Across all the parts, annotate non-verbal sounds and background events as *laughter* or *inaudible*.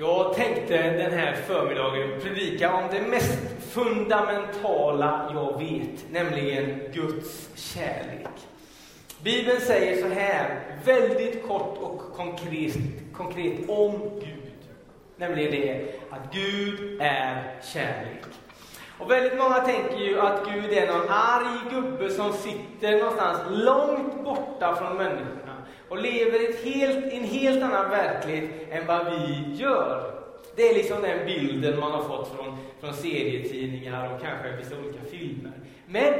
Jag tänkte den här förmiddagen predika om det mest fundamentala jag vet, nämligen Guds kärlek. Bibeln säger så här, väldigt kort och konkret, konkret om Gud. Nämligen det att Gud är kärlek. Och väldigt många tänker ju att Gud är någon arg gubbe som sitter någonstans långt borta från människor och lever i helt, en helt annan verklighet än vad vi gör. Det är liksom den bilden man har fått från, från serietidningar och kanske vissa olika filmer. Men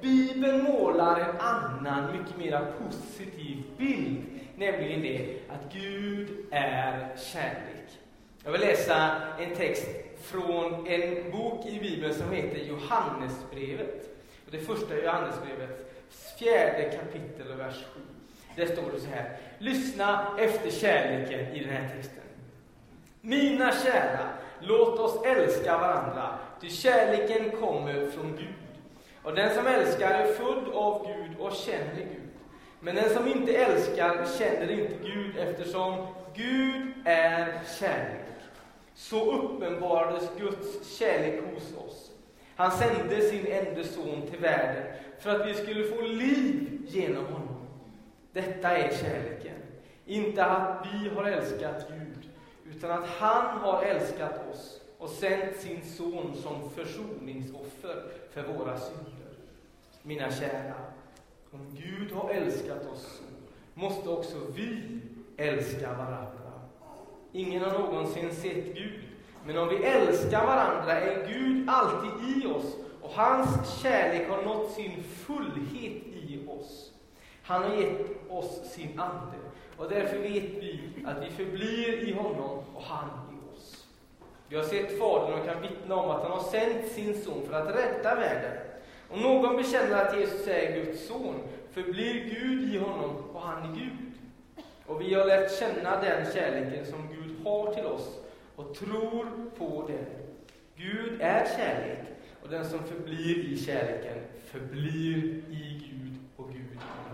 Bibeln målar en annan, mycket mer positiv bild, nämligen det att Gud är kärlek. Jag vill läsa en text från en bok i Bibeln som heter Johannesbrevet. Och det första Johannesbrevet, fjärde kapitel och vers 7. Där står det så här. Lyssna efter kärleken i den här texten. Mina kära, låt oss älska varandra, ty kärleken kommer från Gud. Och den som älskar är född av Gud och känner Gud. Men den som inte älskar känner inte Gud eftersom Gud är kärlek. Så uppenbarades Guds kärlek hos oss. Han sände sin enda son till världen för att vi skulle få liv genom honom. Detta är kärleken. Inte att vi har älskat Gud, utan att han har älskat oss och sänt sin son som försoningsoffer för våra synder. Mina kära, om Gud har älskat oss så, måste också vi älska varandra. Ingen har någonsin sett Gud, men om vi älskar varandra är Gud alltid i oss och hans kärlek har nått sin fullhet. Han har gett oss sin Ande och därför vet vi att vi förblir i honom och han i oss. Vi har sett Fadern och kan vittna om att han har sänt sin son för att rädda världen. Om någon bekänner att Jesus är Guds son förblir Gud i honom och han i Gud. Och vi har lärt känna den kärleken som Gud har till oss och tror på den. Gud är kärlek och den som förblir i kärleken förblir i Gud och Gud i honom.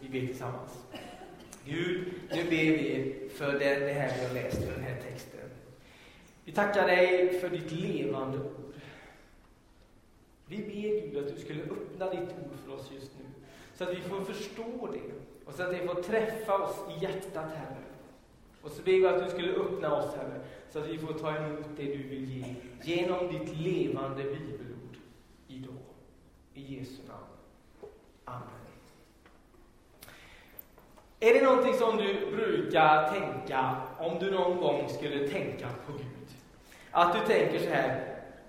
Vi ber tillsammans. Gud, nu ber vi för det här vi har läst, för den här texten. Vi tackar dig för ditt levande ord. Vi ber Gud att du skulle öppna ditt ord för oss just nu, så att vi får förstå det och så att det får träffa oss i hjärtat, Herre. Och så ber vi att du skulle öppna oss, Herre, så att vi får ta emot det du vill ge genom ditt levande bibelord idag. I Jesu namn. Amen. Är det någonting som du brukar tänka om du någon gång skulle tänka på Gud? Att du tänker så här,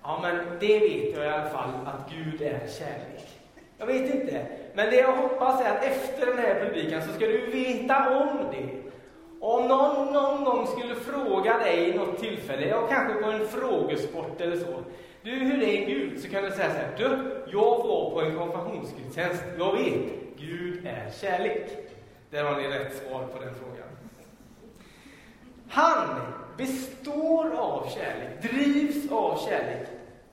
ja men det vet jag i alla fall att Gud är kärlek. Jag vet inte, men det jag hoppas är att efter den här predikan så ska du veta om det. Om någon någon gång skulle fråga dig i något tillfälle, ja kanske på en frågesport eller så. Du, hur är Gud? Så kan du säga så här, du, jag var på en konfirmationsgudstjänst, jag vet, Gud är kärlek. Där har ni rätt svar på den frågan. Han består av kärlek, drivs av kärlek,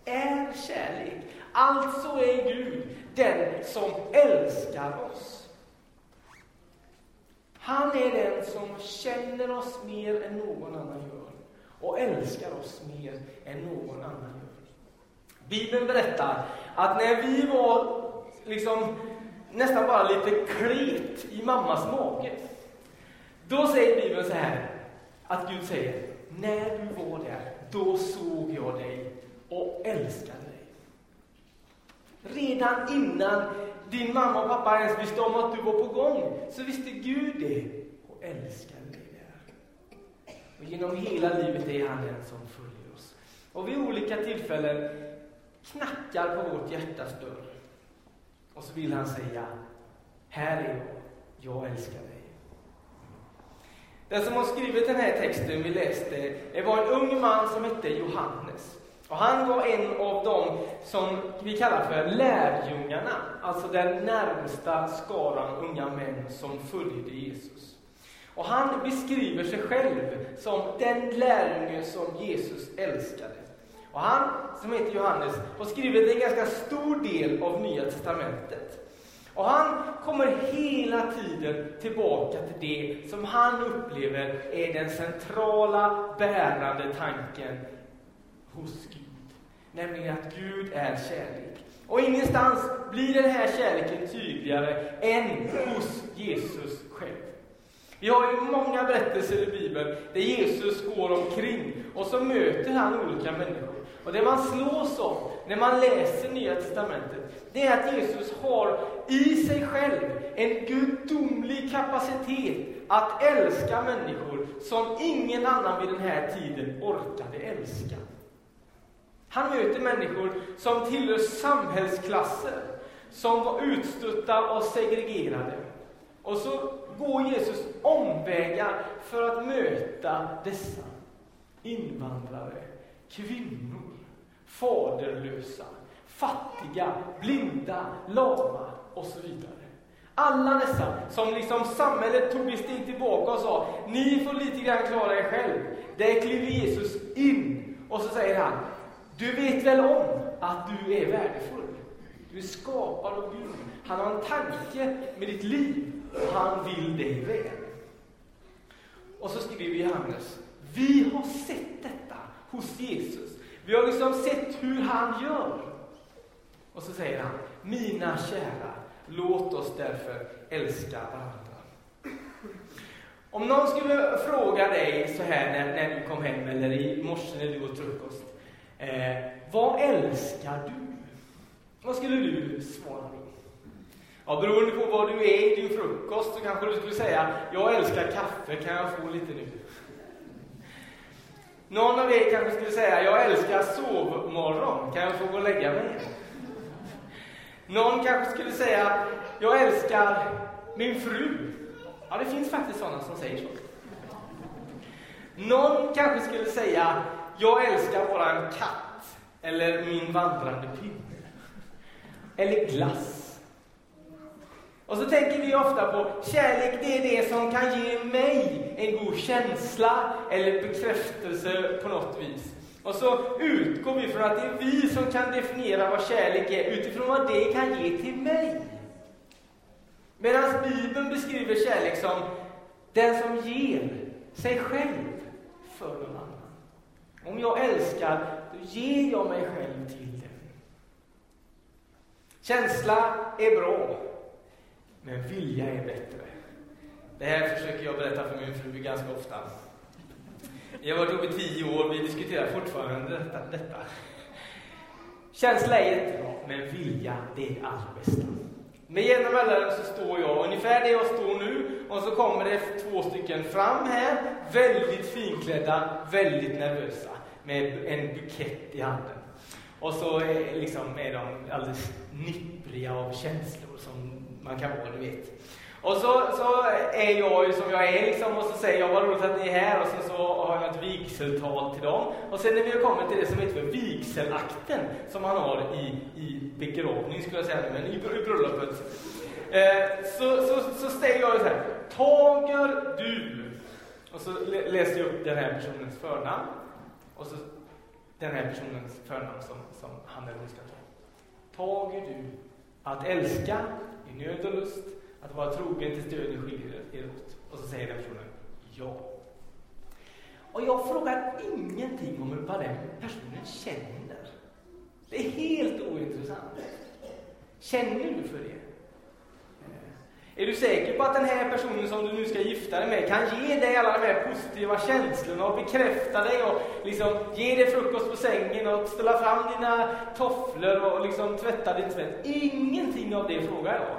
är kärlek. Alltså är Gud den som älskar oss. Han är den som känner oss mer än någon annan gör och älskar oss mer än någon annan gör. Bibeln berättar att när vi var liksom nästan bara lite klet i mammas mage, då säger Bibeln så här, att Gud säger, när du var där, då såg jag dig och älskade dig. Redan innan din mamma och pappa ens visste om att du var på gång, så visste Gud det och älskade dig där. Och genom hela livet är han den som följer oss. Och vid olika tillfällen knackar på vårt hjärtas dörr. Och så vill han säga, här är jag, jag älskar dig. Den som har skrivit den här texten vi läste det var en ung man som hette Johannes. Och han var en av dem som vi kallar för lärjungarna, alltså den närmsta skaran unga män som följde Jesus. Och han beskriver sig själv som den lärjunge som Jesus älskade. Och han, som heter Johannes, har skrivit en ganska stor del av Nya Testamentet. Och han kommer hela tiden tillbaka till det som han upplever är den centrala bärande tanken hos Gud. Nämligen att Gud är kärlek. Och ingenstans blir den här kärleken tydligare än hos Jesus själv. Vi har ju många berättelser i Bibeln där Jesus går omkring och så möter han olika människor. Och det man slås av när man läser Nya Testamentet, det är att Jesus har i sig själv en gudomlig kapacitet att älska människor som ingen annan vid den här tiden orkade älska. Han möter människor som tillhör samhällsklasser, som var utstötta och segregerade. Och så går Jesus omvägar för att möta dessa invandrare, kvinnor, faderlösa, fattiga, blinda, lama och så vidare. Alla dessa som liksom samhället tog ett steg tillbaka och sa, ni får lite grann klara er själv. Där kliver Jesus in och så säger han, du vet väl om att du är värdefull? Du är skapad av Gud. Han har en tanke med ditt liv och han vill dig väl. Och så skriver Johannes, vi har sett detta hos Jesus. Vi har liksom sett hur han gör. Och så säger han, mina kära, låt oss därför älska varandra. Om någon skulle fråga dig så här när, när du kom hem eller i morse när du åt frukost. Eh, vad älskar du? Vad skulle du svara då? Ja, beroende på vad du är i din frukost så kanske du skulle säga, jag älskar kaffe, kan jag få lite nu? Någon av er kanske skulle säga, jag älskar sovmorgon, kan jag få gå och lägga mig? Någon kanske skulle säga, jag älskar min fru. Ja, det finns faktiskt sådana som säger så. Någon kanske skulle säga, jag älskar våran katt, eller min vandrande pinne. Eller glass. Och så tänker vi ofta på kärlek, det är det som kan ge mig en god känsla eller bekräftelse på något vis. Och så utgår vi från att det är vi som kan definiera vad kärlek är utifrån vad det kan ge till mig. Medan Bibeln beskriver kärlek som den som ger sig själv för någon annan. Om jag älskar, då ger jag mig själv till den. Känsla är bra. Men vilja är bättre. Det här försöker jag berätta för min fru ganska ofta. Jag har varit ihop i tio år, vi diskuterar fortfarande detta. detta. Känsla är jättebra, men vilja, det är allt bästa. Med jämna mellanrum så står jag ungefär där jag står nu och så kommer det två stycken fram här, väldigt finklädda, väldigt nervösa, med en bukett i handen. Och så är, liksom, är de alldeles nippriga av känslor som man kan vara, du vet. Och så, så är jag ju som jag är liksom, och så säger jag vad roligt att ni är här och sen så har jag ett vigseltal till dem. Och sen när vi har kommit till det som heter för vigselakten som man har i, i begravning skulle jag säga, men i, i bröllopet. Eh, så, så, så säger jag så här, Tager du, och så läser jag upp den här personens förnamn, och så den här personens förnamn som, som han eller hon ska ta. Tager du att älska i nöd och lust, att vara trogen till stöd skiljer er åt. Och så säger den personen ja. Och jag frågar ingenting om vad den personen känner. Det är helt ointressant. Känner du för det? Är du säker på att den här personen som du nu ska gifta dig med kan ge dig alla de här positiva känslorna och bekräfta dig och liksom ge dig frukost på sängen och ställa fram dina tofflor och liksom tvätta din tvätt? Ingenting av det frågar jag.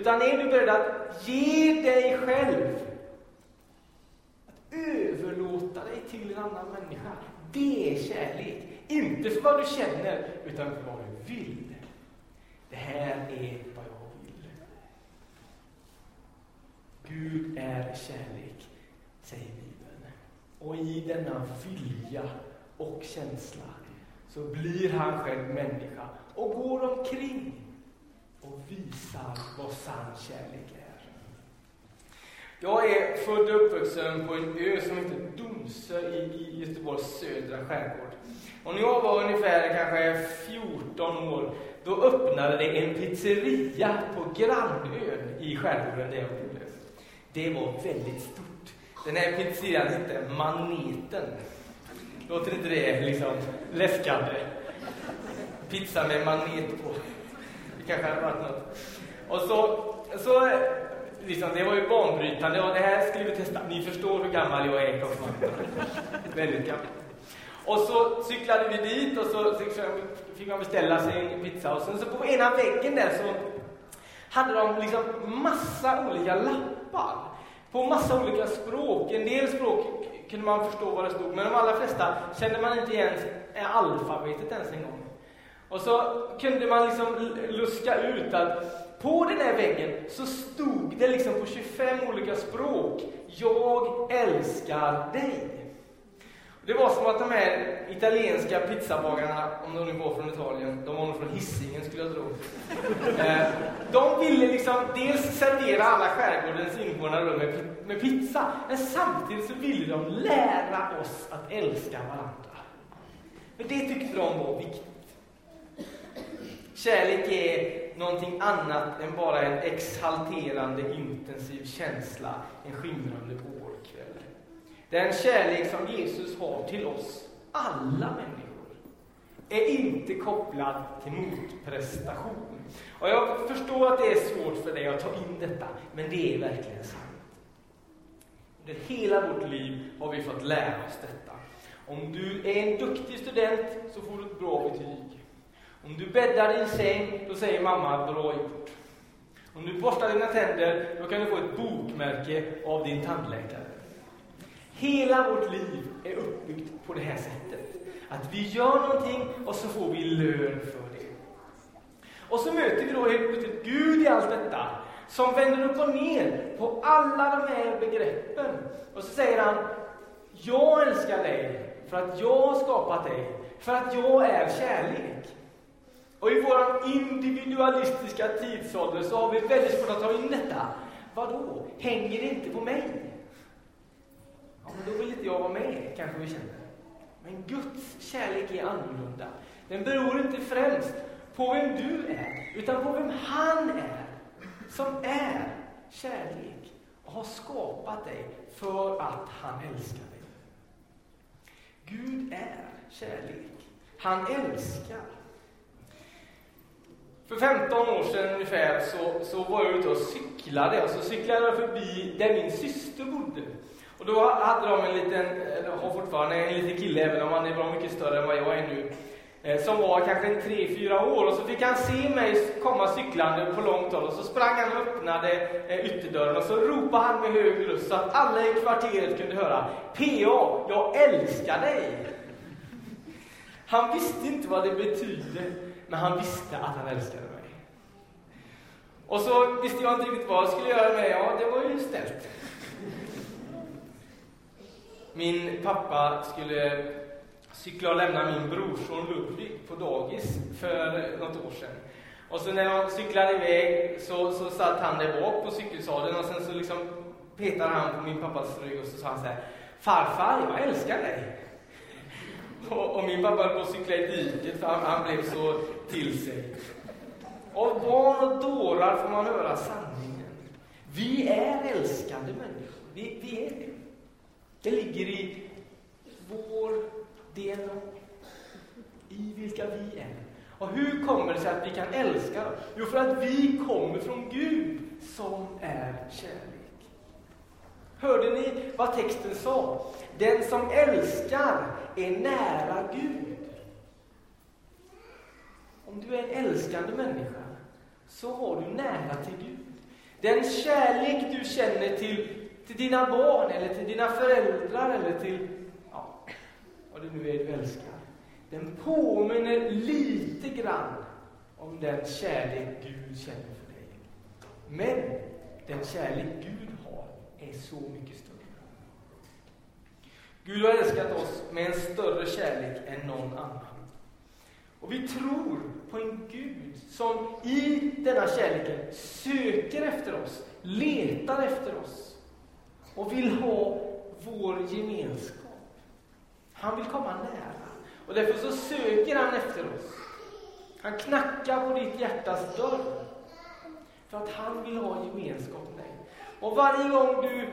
Utan är du beredd att ge dig själv? Att överlåta dig till en annan människa. Det är kärlek. Inte för vad du känner, utan för vad du vill. Det här är vad jag Gud är kärlek, säger Bibeln. Och i denna vilja och känsla så blir han själv människa och går omkring och visar vad sann kärlek är. Jag är född och uppvuxen på en ö som heter Domsö i, i Göteborgs södra skärgård. Och när jag var ungefär kanske 14 år, då öppnade det en pizzeria på grannön i skärgården där jag bodde. Det var väldigt stort. Den här pizzerian hette Maneten. Låter inte det liksom läskande? Pizza med manet på. Det kanske hade varit något. Och så, så liksom, det var ju banbrytande och det här skulle vi testa. Ni förstår hur gammal jag är, Väldigt gammal. Och så cyklade vi dit och så fick man beställa sig en pizza. Och sen så på ena väggen där så hade de liksom massa olika lappar på massa olika språk. En del språk kunde man förstå vad det stod, men de allra flesta kände man inte igen alfabetet ens en gång. Och så kunde man liksom luska ut att på den här väggen så stod det liksom på 25 olika språk, Jag älskar dig. Det var som att de här italienska pizzabagarna, om de nu var från Italien, de var nog från Hisingen skulle jag tro. Eh, de ville liksom dels servera alla skärgårdens invånare med, med pizza, men samtidigt så ville de lära oss att älska varandra. För det tyckte de var viktigt. Kärlek är någonting annat än bara en exalterande intensiv känsla en skimrande vårkväll. Den kärlek som Jesus har till oss, alla människor, är inte kopplad till motprestation. Och jag förstår att det är svårt för dig att ta in detta, men det är verkligen sant. Under hela vårt liv har vi fått lära oss detta. Om du är en duktig student så får du ett bra betyg. Om du bäddar din säng, då säger mamma bra gjort. Om du borstar dina tänder, då kan du få ett bokmärke av din tandläkare. Hela vårt liv är uppbyggt på det här sättet. Att vi gör någonting och så får vi lön för det. Och så möter vi då helt plötsligt Gud i allt detta, som vänder upp och ner på alla de här begreppen. Och så säger han, jag älskar dig för att jag har skapat dig, för att jag är kärlek. Och i vår individualistiska tidsålder så har vi väldigt svårt att ta in detta. Vadå? Hänger det inte på mig? Ja, men då vill inte jag vara med, kanske vi känner. Men Guds kärlek är annorlunda. Den beror inte främst på vem du är, utan på vem han är, som är kärlek och har skapat dig för att han älskar dig. Gud är kärlek. Han älskar. För 15 år sedan ungefär så, så var jag ute och cyklade och så cyklade jag förbi där min syster bodde. Och då hade de en liten, eller har fortfarande en liten kille, även om han är bra mycket större än vad jag är nu, eh, som var kanske en tre, fyra år. Och så fick han se mig komma cyklande på långt håll och så sprang han och öppnade eh, ytterdörren och så ropade han med hög röst så att alla i kvarteret kunde höra PA, jag älskar dig! Han visste inte vad det betydde men han visste att han älskade mig. Och så visste jag inte riktigt vad jag skulle göra med Ja, det var ju ställt. Min pappa skulle cykla och lämna min brorson Ludvig på dagis för något år sedan. Och så när de cyklade iväg så, så satt han där bak på cykelsadeln och sen så liksom petade han på min pappas rygg och så sa han så här Farfar, jag älskar dig. *laughs* Och, och min pappa höll på att cykla i diket för han, han blev så till sig. Av barn och dårar får man höra sanningen. Vi är älskande människor. Vi, vi är det. Det ligger i vår DNA, i vilka vi är. Och hur kommer det sig att vi kan älska? Jo, för att vi kommer från Gud som är kärlek. Hörde ni vad texten sa? Den som älskar är nära Gud. Om du är en älskande människa så har du nära till Gud. Den kärlek du känner till, till dina barn eller till dina föräldrar eller till ja, vad det nu är du älskar. Den påminner lite grann om den kärlek Gud känner för dig. Men den kärlek Gud har är så mycket större. Gud har älskat oss med en större kärlek än någon annan. Och vi tror på en Gud som i denna kärleken söker efter oss, letar efter oss och vill ha vår gemenskap. Han vill komma nära och därför så söker han efter oss. Han knackar på ditt hjärtas dörr. För att han vill ha gemenskap med dig. Och varje gång du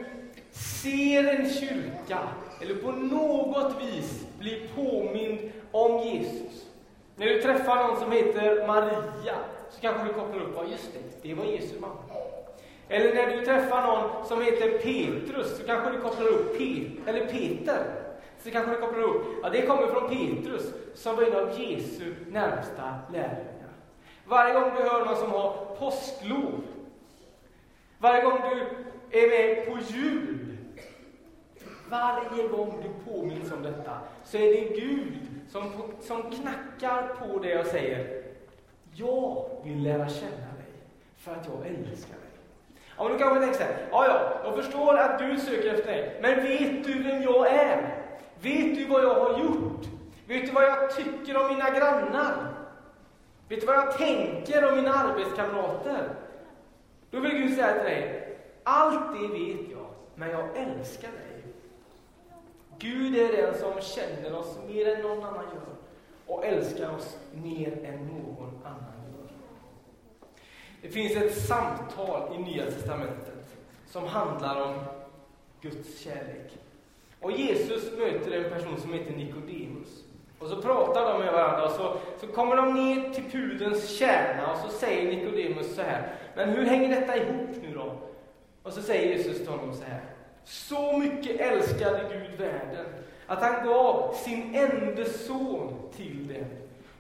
ser en kyrka, eller på något vis blir påmind om Jesus. När du träffar någon som heter Maria, så kanske du kopplar upp, ja just det, det var Jesu mamma. Eller när du träffar någon som heter Petrus, så kanske du kopplar upp Pet eller Peter. Så kanske du kopplar upp, ja det kommer från Petrus, som var en av Jesu närmsta lärjungar. Varje gång du hör någon som har påsklov, varje gång du är med på jul, varje gång du påminns om detta, så är det Gud som, som knackar på dig och säger, jag vill lära känna dig, för att jag älskar dig. Ja, men då kanske tänker så här, ja, ja, jag förstår att du söker efter mig, men vet du vem jag är? Vet du vad jag har gjort? Vet du vad jag tycker om mina grannar? Vet du vad jag tänker om mina arbetskamrater? Då vill Gud säga till dig, allt det vet jag, men jag älskar dig. Gud är den som känner oss mer än någon annan gör och älskar oss mer än någon annan gör. Det finns ett samtal i Nya Testamentet som handlar om Guds kärlek. Och Jesus möter en person som heter Nikodemus. Och så pratar de med varandra och så, så kommer de ner till pudens kärna och så säger Nikodemus så här. Men hur hänger detta ihop nu då? Och så säger Jesus till honom så här. Så mycket älskade Gud världen att han gav sin enda son till den.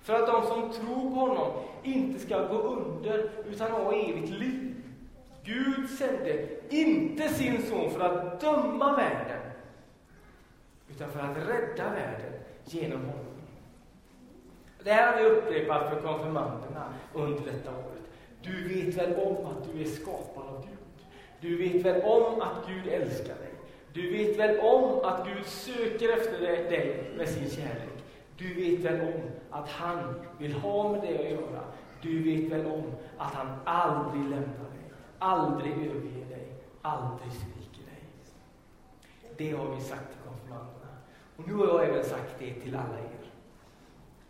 För att de som tror på honom inte ska gå under utan ha evigt liv. Gud sände inte sin son för att döma världen utan för att rädda världen genom honom. Det här har vi upprepat för konfirmanderna under detta året. Du vet väl om att du är skapad av Gud? Du vet väl om att Gud älskar dig? Du vet väl om att Gud söker efter dig med sin kärlek? Du vet väl om att han vill ha med dig att göra? Du vet väl om att han aldrig lämnar dig, aldrig överger dig, aldrig sviker dig? Det har vi sagt till konfirmanderna. Och nu har jag även sagt det till alla er.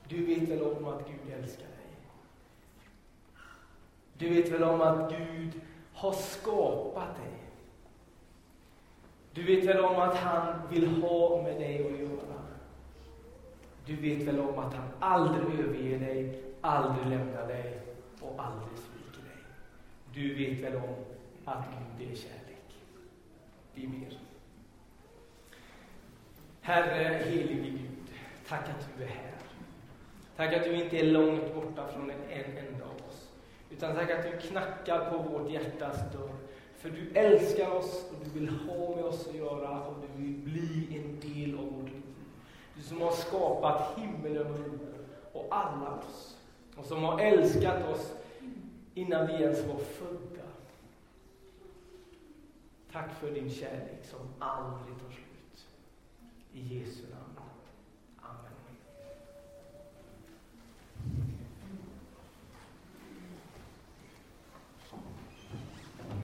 Du vet väl om att Gud älskar dig? Du vet väl om att Gud har skapat dig? Du vet väl om att han vill ha med dig att göra? Du vet väl om att han aldrig överger dig, aldrig lämnar dig och aldrig sviker dig? Du vet väl om att Gud är kärlek? Vi ber. Herre, helige Gud, tack att du är här. Tack att du inte är långt borta från en enda av oss. Utan tack att du knackar på vårt hjärtas dörr. För du älskar oss och du vill ha med oss att göra och du vill bli en del av vårt. Du som har skapat himmelen och jorden och alla oss. Och som har älskat oss innan vi ens var födda. Tack för din kärlek som aldrig tar slut. I Jesu namn.